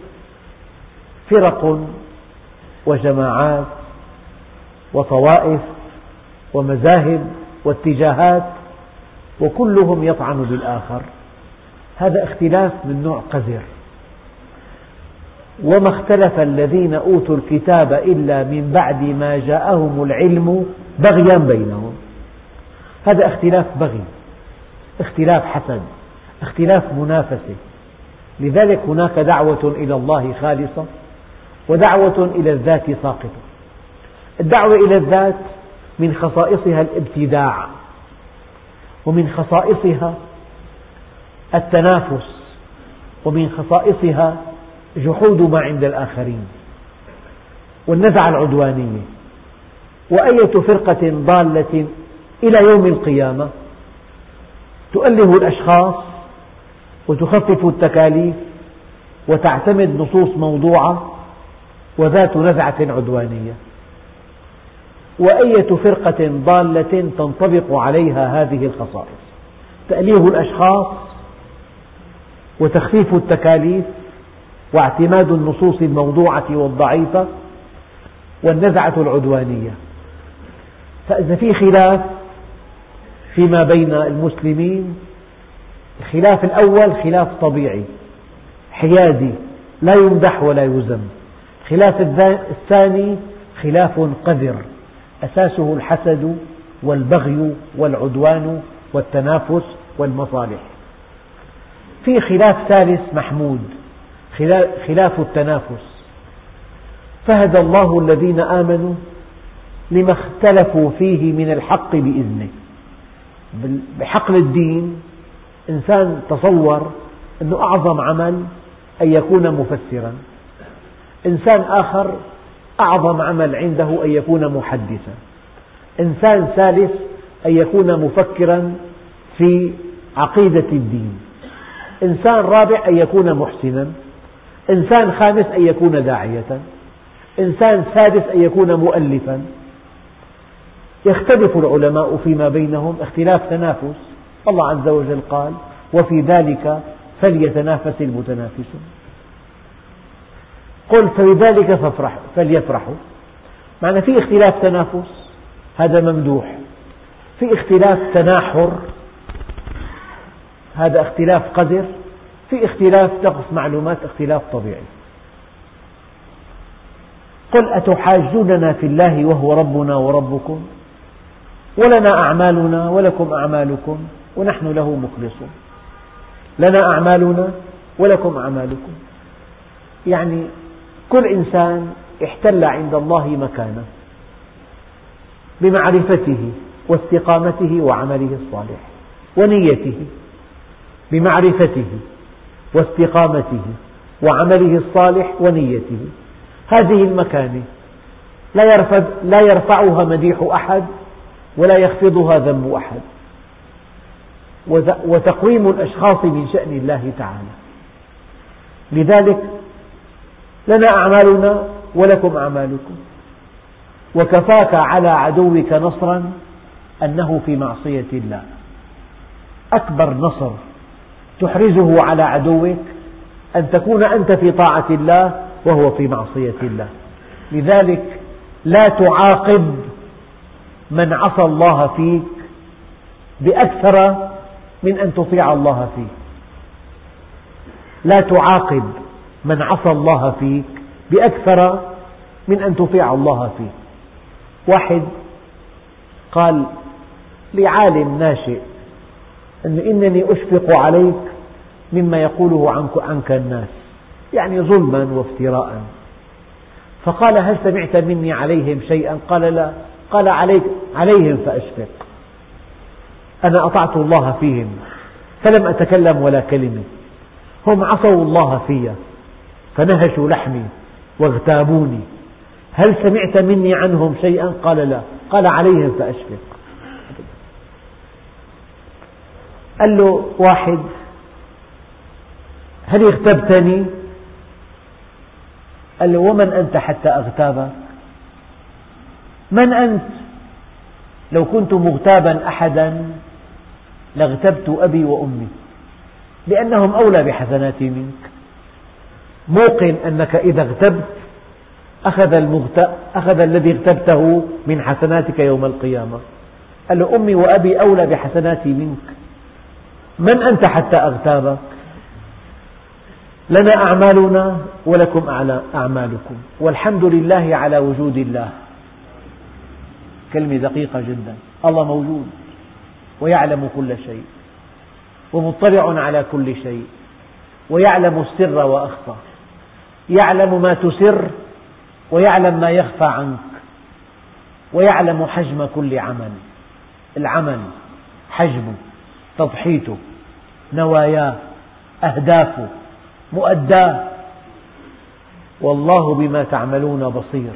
S1: فرق وجماعات وطوائف ومذاهب واتجاهات وكلهم يطعن بالآخر هذا اختلاف من نوع قذر وما اختلف الذين أوتوا الكتاب إلا من بعد ما جاءهم العلم بغيا بينهم هذا اختلاف بغي اختلاف حسد اختلاف منافسة لذلك هناك دعوة إلى الله خالصة ودعوة إلى الذات ساقطة الدعوة إلى الذات من خصائصها الابتداع ومن خصائصها التنافس ومن خصائصها جحود ما عند الآخرين والنزعة العدوانية وأية فرقة ضالة إلى يوم القيامة تؤله الأشخاص وتخفف التكاليف وتعتمد نصوص موضوعة وذات نزعة عدوانية وأية فرقة ضالة تنطبق عليها هذه الخصائص تأليه الأشخاص وتخفيف التكاليف واعتماد النصوص الموضوعة والضعيفة والنزعة العدوانية فإذا في خلاف فيما بين المسلمين الخلاف الأول خلاف طبيعي حيادي لا يمدح ولا يذم الخلاف الثاني خلاف قذر أساسه الحسد والبغي والعدوان والتنافس والمصالح في خلاف ثالث محمود خلاف التنافس فهدى الله الذين آمنوا لما اختلفوا فيه من الحق بإذنه بحقل الدين إنسان تصور أنه أعظم عمل أن يكون مفسرا إنسان آخر أعظم عمل عنده أن يكون محدثا إنسان ثالث أن يكون مفكرا في عقيدة الدين إنسان رابع أن يكون محسنا إنسان خامس أن يكون داعية إنسان سادس أن يكون مؤلفا يختلف العلماء فيما بينهم اختلاف تنافس الله عز وجل قال وفي ذلك فليتنافس المتنافسون قل فبذلك فليفرحوا معنى في اختلاف تنافس هذا ممدوح في اختلاف تناحر هذا اختلاف قدر في اختلاف نقص معلومات اختلاف طبيعي قل أتحاجوننا في الله وهو ربنا وربكم ولنا أعمالنا ولكم أعمالكم ونحن له مخلصون لنا أعمالنا ولكم أعمالكم يعني كل إنسان احتل عند الله مكانه بمعرفته واستقامته وعمله الصالح ونيته بمعرفته واستقامته وعمله الصالح ونيته هذه المكانة لا يرفعها مديح أحد ولا يخفضها ذم أحد وتقويم الأشخاص من شأن الله تعالى لذلك لنا أعمالنا ولكم أعمالكم وكفاك على عدوك نصرا أنه في معصية الله أكبر نصر تحرزه على عدوك أن تكون أنت في طاعة الله وهو في معصية الله لذلك لا تعاقب من عصى الله فيك بأكثر من أن تطيع الله فيه لا تعاقب من عصى الله فيك بأكثر من أن تطيع الله فيه واحد قال لعالم ناشئ أن إنني أشفق عليك مما يقوله عنك, عنك الناس يعني ظلما وافتراء فقال هل سمعت مني عليهم شيئا قال لا قال عليك عليهم فأشفق أنا أطعت الله فيهم فلم أتكلم ولا كلمة هم عصوا الله في فنهشوا لحمي واغتابوني هل سمعت مني عنهم شيئا قال لا قال عليهم فأشفق قال له واحد هل اغتبتني قال له ومن أنت حتى أغتابك من أنت لو كنت مغتابا أحدا لاغتبت أبي وأمي لأنهم أولى بحسناتي منك موقن أنك إذا اغتبت أخذ, أخذ الذي اغتبته من حسناتك يوم القيامة قال له أمي وأبي أولى بحسناتي منك من أنت حتى أغتابك لنا أعمالنا ولكم أعمالكم والحمد لله على وجود الله كلمة دقيقة جدا الله موجود ويعلم كل شيء ومطلع على كل شيء ويعلم السر وأخفى يعلم ما تسر ويعلم ما يخفى عنك ويعلم حجم كل عمل العمل حجمه تضحيته نواياه أهدافه مؤداه والله بما تعملون بصير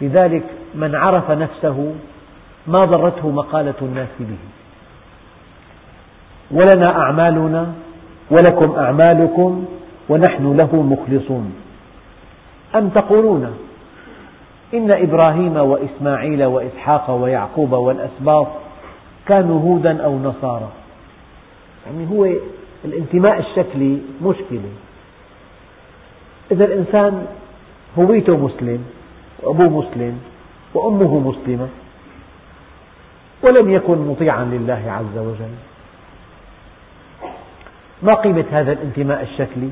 S1: لذلك من عرف نفسه ما ضرته مقالة الناس به ولنا أعمالنا ولكم أعمالكم ونحن له مخلصون أم تقولون إن إبراهيم وإسماعيل وإسحاق ويعقوب والأسباط كانوا هودا أو نصارى يعني هو الانتماء الشكلي مشكلة إذا الإنسان هويته مسلم وأبوه مسلم وأمه مسلمة ولم يكن مطيعا لله عز وجل ما قيمة هذا الانتماء الشكلي؟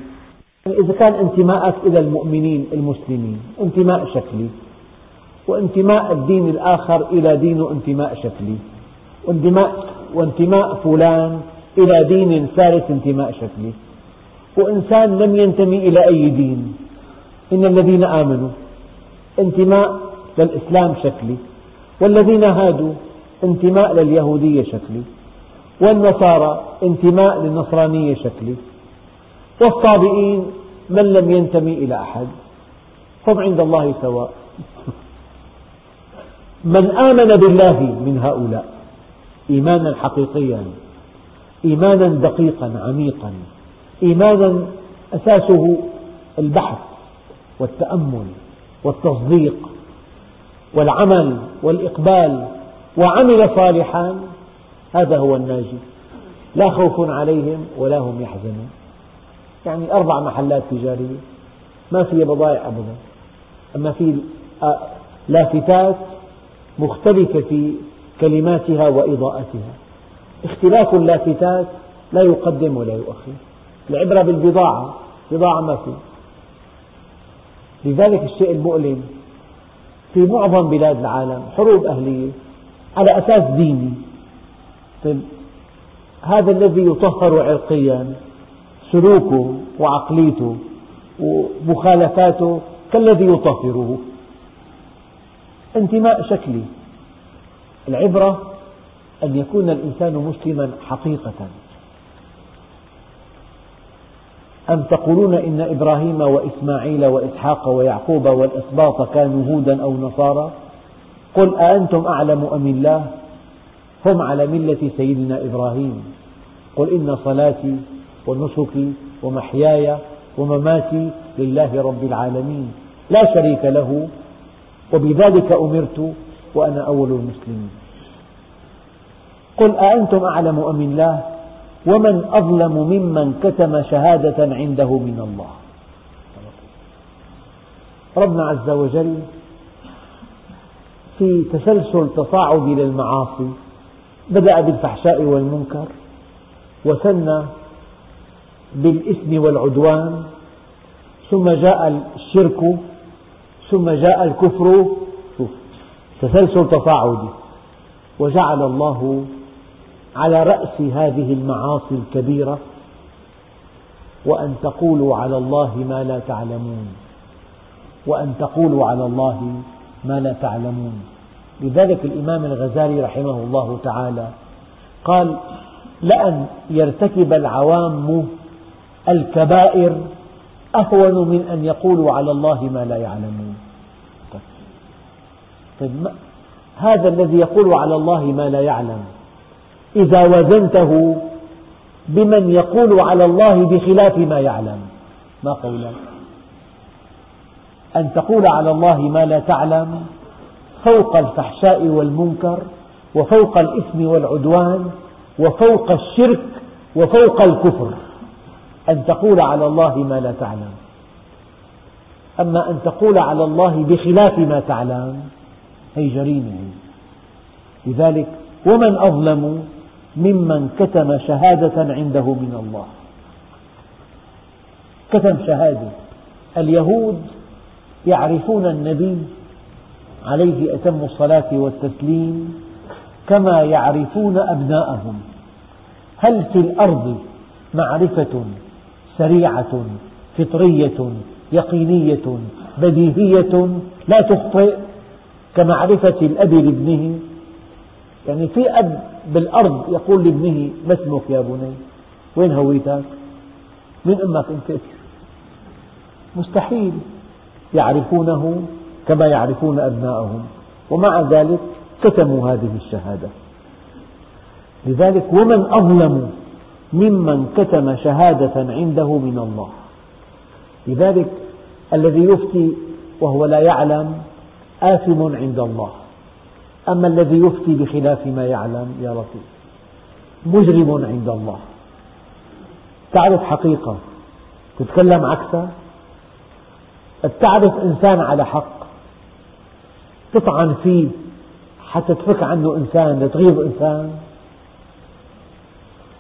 S1: يعني إذا كان انتماءك إلى المؤمنين المسلمين انتماء شكلي وانتماء الدين الآخر إلى دينه انتماء شكلي وانتماء, وانتماء فلان إلى دين ثالث انتماء شكلي وإنسان لم ينتمي إلى أي دين إن الذين آمنوا انتماء للإسلام شكلي والذين هادوا انتماء لليهودية شكلي والنصارى انتماء للنصرانية شكلي والصابئين من لم ينتمي إلى أحد هم عند الله سواء من آمن بالله من هؤلاء إيمانا حقيقيا إيمانا دقيقا عميقا إيمانا أساسه البحث والتأمل والتصديق والعمل والإقبال وعمل صالحا هذا هو الناجي لا خوف عليهم ولا هم يحزنون يعني أربع محلات تجارية ما فيها بضائع أبدا أما في آه، لافتات مختلفة في كلماتها وإضاءتها اختلاف اللافتات لا يقدم ولا يؤخر العبرة بالبضاعة بضاعة ما في لذلك الشيء المؤلم في معظم بلاد العالم حروب أهلية على أساس ديني طيب هذا الذي يطهر عرقيا سلوكه وعقليته ومخالفاته كالذي يطهره انتماء شكلي العبرة أن يكون الإنسان مسلما حقيقة أم تقولون إن إبراهيم وإسماعيل وإسحاق ويعقوب والأسباط كانوا هودا أو نصارى قل أأنتم أعلم أم الله هم على ملة سيدنا إبراهيم قل إن صلاتي ونسكي ومحياي ومماتي لله رب العالمين لا شريك له وبذلك أمرت وأنا أول المسلمين قل أأنتم أعلم أم الله ومن أظلم ممن كتم شهادة عنده من الله ربنا عز وجل في تسلسل تصاعدي للمعاصي بدأ بالفحشاء والمنكر وثنى بالإثم والعدوان ثم جاء الشرك ثم جاء الكفر شوف تسلسل تصاعدي وجعل الله على رأس هذه المعاصي الكبيرة وأن تقولوا على الله ما لا تعلمون وأن تقولوا على الله ما لا تعلمون لذلك الإمام الغزالي رحمه الله تعالى قال لأن يرتكب العوام الكبائر أهون من أن يقولوا على الله ما لا يعلمون طيب, طيب، هذا الذي يقول على الله ما لا يعلم إذا وزنته بمن يقول على الله بخلاف ما يعلم ما قولك أن تقول على الله ما لا تعلم فوق الفحشاء والمنكر وفوق الإثم والعدوان وفوق الشرك وفوق الكفر أن تقول على الله ما لا تعلم أما أن تقول على الله بخلاف ما تعلم هي جريمة لذلك ومن أظلم ممن كتم شهادة عنده من الله كتم شهادة اليهود يعرفون النبي عليه أتم الصلاة والتسليم كما يعرفون أبناءهم هل في الأرض معرفة سريعة فطرية يقينية بديهية لا تخطئ كمعرفة الأب لابنه يعني في أب بالأرض يقول لابنه ما اسمك يا بني وين هويتك من أمك أنت مستحيل يعرفونه كما يعرفون أبناءهم ومع ذلك كتموا هذه الشهادة لذلك ومن أظلم ممن كتم شهادة عنده من الله لذلك الذي يفتي وهو لا يعلم آثم عند الله أما الذي يفتي بخلاف ما يعلم يا لطيف مجرم عند الله تعرف حقيقة تتكلم عكسها بتعرف إنسان على حق تطعن فيه حتى تفك عنه إنسان لتغيظ إنسان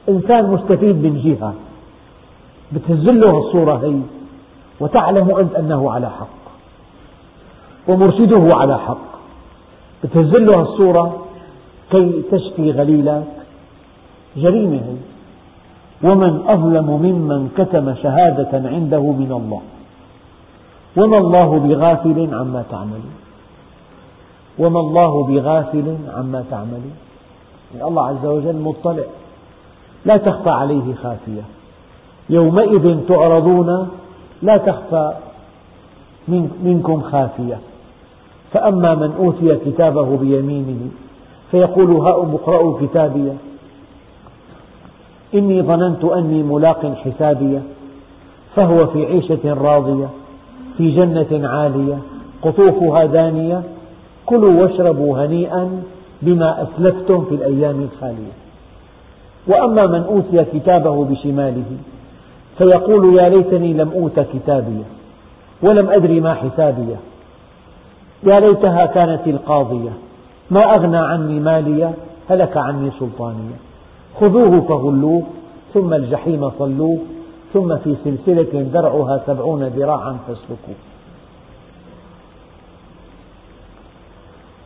S1: إنسان مستفيد من جهة بتهز له الصورة هي وتعلم أنت أنه على حق ومرشده على حق بتهز له الصورة كي تشفي غليلك جريمة هي ومن أظلم ممن كتم شهادة عنده من الله وما الله بغافل عما تعملون وما الله بغافل عما تعملون يعني الله عز وجل مطلع لا تخفى عليه خافية يومئذ تعرضون لا تخفى منكم خافية فأما من أوتي كتابه بيمينه فيقول هاؤم اقرأوا كتابي إني ظننت أني ملاق حسابي فهو في عيشة راضية في جنة عالية قطوفها دانية كلوا واشربوا هنيئا بما أسلفتم في الأيام الخالية وأما من أوتي كتابه بشماله فيقول يا ليتني لم أوت كتابيه ولم أدري ما حسابيه يا ليتها كانت القاضية ما أغنى عني مالية هلك عني سلطانية خذوه فغلوه ثم الجحيم صلوه ثم في سلسلة درعها سبعون ذراعا فاسلكوه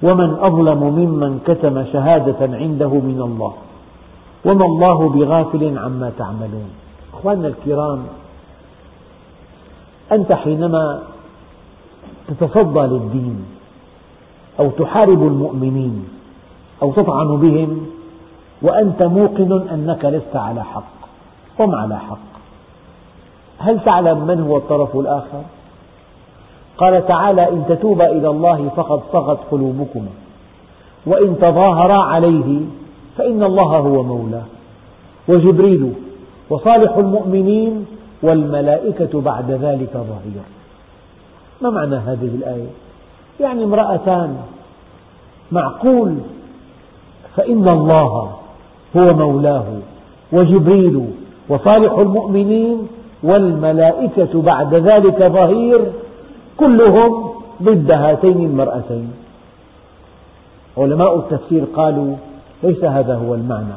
S1: ومن أظلم ممن كتم شهادة عنده من الله وما الله بغافل عما تعملون أخواننا الكرام أنت حينما تتصدى للدين أو تحارب المؤمنين أو تطعن بهم وأنت موقن أنك لست على حق هم على حق هل تعلم من هو الطرف الآخر؟ قال تعالى إن تتوبا إلى الله فقد صغت قلوبكما وإن تظاهرا عليه فإن الله هو مولاه وجبريل وصالح المؤمنين والملائكة بعد ذلك ظهير ما معنى هذه الآية؟ يعني امرأتان معقول فإن الله هو مولاه وجبريل وصالح المؤمنين والملائكة بعد ذلك ظهير كلهم ضد هاتين المرأتين علماء التفسير قالوا ليس هذا هو المعنى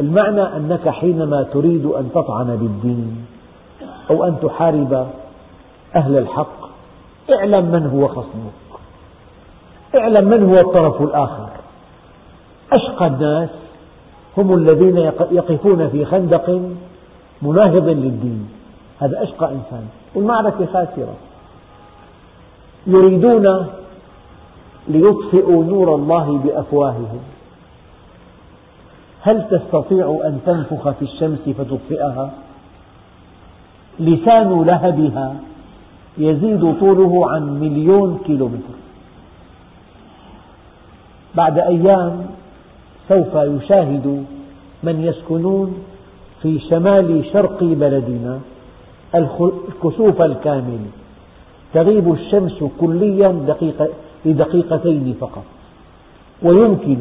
S1: المعنى أنك حينما تريد أن تطعن بالدين أو أن تحارب أهل الحق اعلم من هو خصمك اعلم من هو الطرف الآخر أشقى الناس هم الذين يقفون في خندق مناهض للدين هذا أشقى إنسان والمعركة خاسرة يريدون ليطفئوا نور الله بأفواههم هل تستطيع أن تنفخ في الشمس فتطفئها؟ لسان لهبها يزيد طوله عن مليون كيلومتر بعد أيام سوف يشاهد من يسكنون في شمال شرق بلدنا الكسوف الكامل تغيب الشمس كليا دقيقة لدقيقتين فقط ويمكن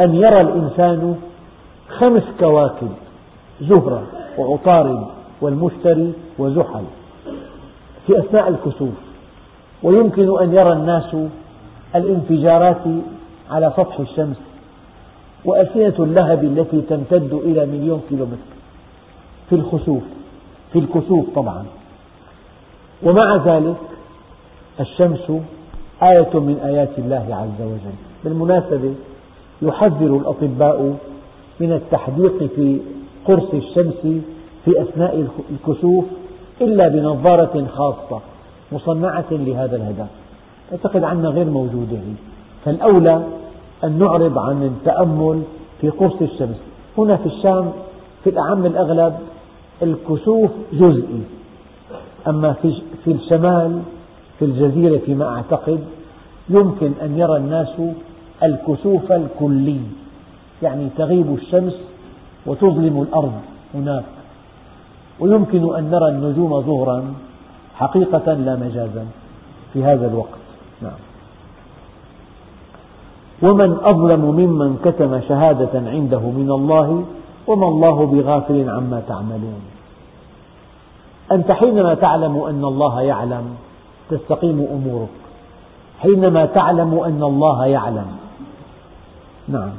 S1: أن يرى الإنسان خمس كواكب زهرة وعطارد والمشتري وزحل في أثناء الكسوف ويمكن أن يرى الناس الانفجارات على سطح الشمس وأسنة اللهب التي تمتد إلى مليون كيلومتر في الخسوف في الكسوف طبعا ومع ذلك الشمس آية من آيات الله عز وجل بالمناسبة يحذر الأطباء من التحديق في قرص الشمس في أثناء الكسوف إلا بنظارة خاصة مصنعة لهذا الهدف أعتقد عنا غير موجودة فالأولى أن نعرض عن التأمل في قرص الشمس هنا في الشام في الأعم الأغلب الكسوف جزئي أما في الشمال في الجزيرة فيما أعتقد يمكن أن يرى الناس الكسوف الكلي يعني تغيب الشمس وتظلم الأرض هناك ويمكن أن نرى النجوم ظهرا حقيقة لا مجازا في هذا الوقت نعم ومن أظلم ممن كتم شهادة عنده من الله وما الله بغافل عما تعملون أنت حينما تعلم أن الله يعلم تستقيم أمورك حينما تعلم أن الله يعلم نعم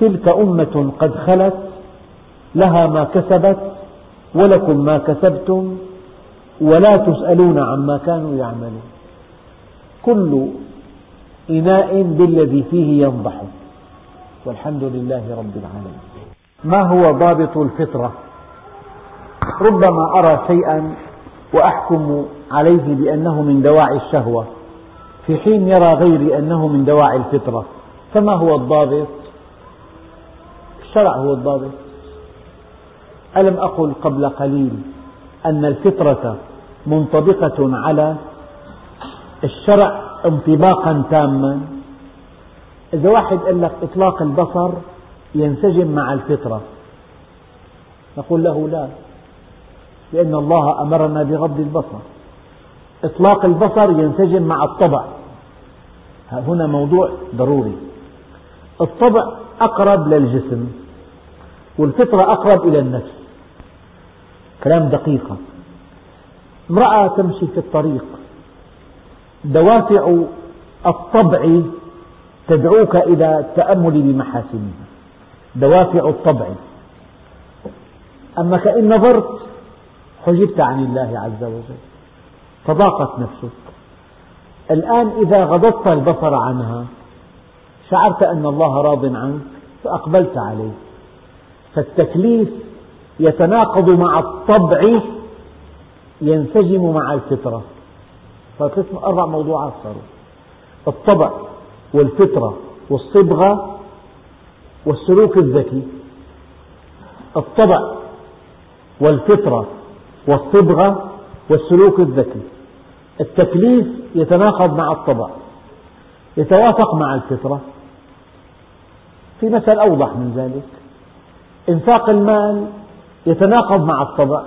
S1: تلك أمة قد خلت لها ما كسبت ولكم ما كسبتم ولا تسألون عما كانوا يعملون كل إناء بالذي فيه ينضح والحمد لله رب العالمين ما هو ضابط الفطرة؟ ربما أرى شيئا وأحكم عليه بأنه من دواعي الشهوة في حين يرى غيري أنه من دواعي الفطرة فما هو الضابط؟ الشرع هو الضابط ألم أقل قبل قليل أن الفطرة منطبقة على الشرع انطباقا تاما إذا واحد قال لك إطلاق البصر ينسجم مع الفطرة نقول له لا لأن الله أمرنا بغض البصر إطلاق البصر ينسجم مع الطبع هنا موضوع ضروري الطبع أقرب للجسم والفطرة أقرب إلى النفس كلام دقيقة امرأة تمشي في الطريق دوافع الطبع تدعوك إلى التأمل بمحاسنها دوافع الطبع أما كأن نظرت حجبت عن الله عز وجل فضاقت نفسك الآن إذا غضضت البصر عنها شعرت أن الله راض عنك فأقبلت عليه فالتكليف يتناقض مع الطبع ينسجم مع الفطرة فالقسم أربع موضوعات صاروا الطبع والفطرة والصبغة والسلوك الذكي الطبع والفطرة والصبغة والسلوك الذكي التكليف يتناقض مع الطبع يتوافق مع الفطرة في مثل أوضح من ذلك إنفاق المال يتناقض مع الطبع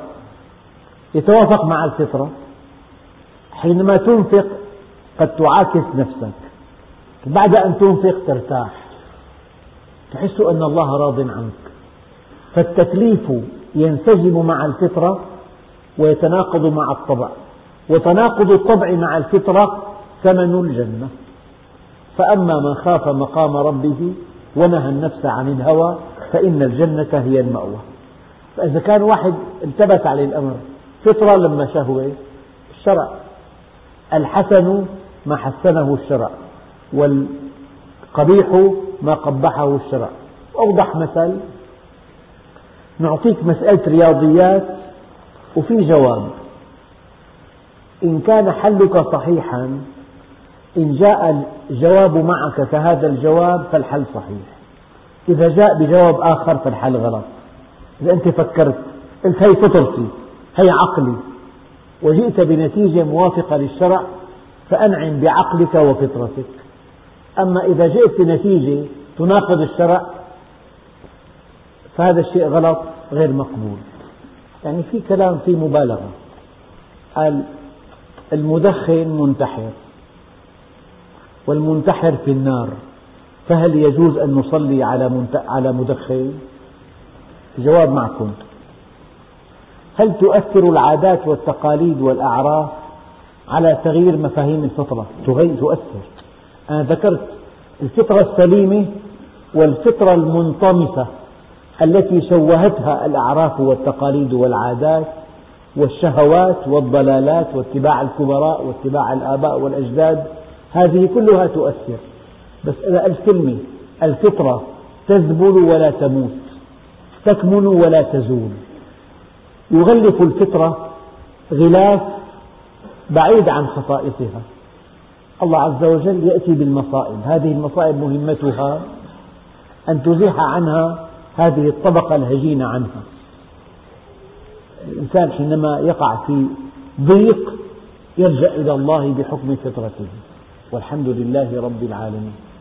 S1: يتوافق مع الفطرة حينما تنفق قد تعاكس نفسك بعد أن تنفق ترتاح تحس أن الله راض عنك فالتكليف ينسجم مع الفطرة ويتناقض مع الطبع وتناقض الطبع مع الفطرة ثمن الجنة فأما من خاف مقام ربه ونهى النفس عن الهوى فإن الجنة هي المأوى فإذا كان واحد التبس عليه الأمر فطرة لما شهوة الشرع الحسن ما حسنه الشرع والقبيح ما قبحه الشرع أوضح مثل نعطيك مسألة رياضيات وفي جواب إن كان حلك صحيحا إن جاء الجواب معك كهذا الجواب فالحل صحيح إذا جاء بجواب آخر فالحل غلط إذا أنت فكرت قلت هي فطرتي هي عقلي وجئت بنتيجة موافقة للشرع فأنعم بعقلك وفطرتك أما إذا جئت بنتيجة تناقض الشرع فهذا الشيء غلط غير مقبول يعني في كلام فيه مبالغة قال المدخن منتحر والمنتحر في النار فهل يجوز أن نصلي على مدخن؟ الجواب معكم هل تؤثر العادات والتقاليد والأعراف على تغيير مفاهيم الفطرة؟ تؤثر، أنا ذكرت الفطرة السليمة والفطرة المنطمسة التي شوهتها الأعراف والتقاليد والعادات والشهوات والضلالات واتباع الكبراء واتباع الآباء والأجداد هذه كلها تؤثر بس إذا ألف كلمة الفطرة تذبل ولا تموت تكمن ولا تزول يغلف الفطرة غلاف بعيد عن خصائصها الله عز وجل يأتي بالمصائب هذه المصائب مهمتها أن تزيح عنها هذه الطبقة الهجينة عنها الإنسان حينما يقع في ضيق يلجأ إلى الله بحكم فطرته والحمد لله رب العالمين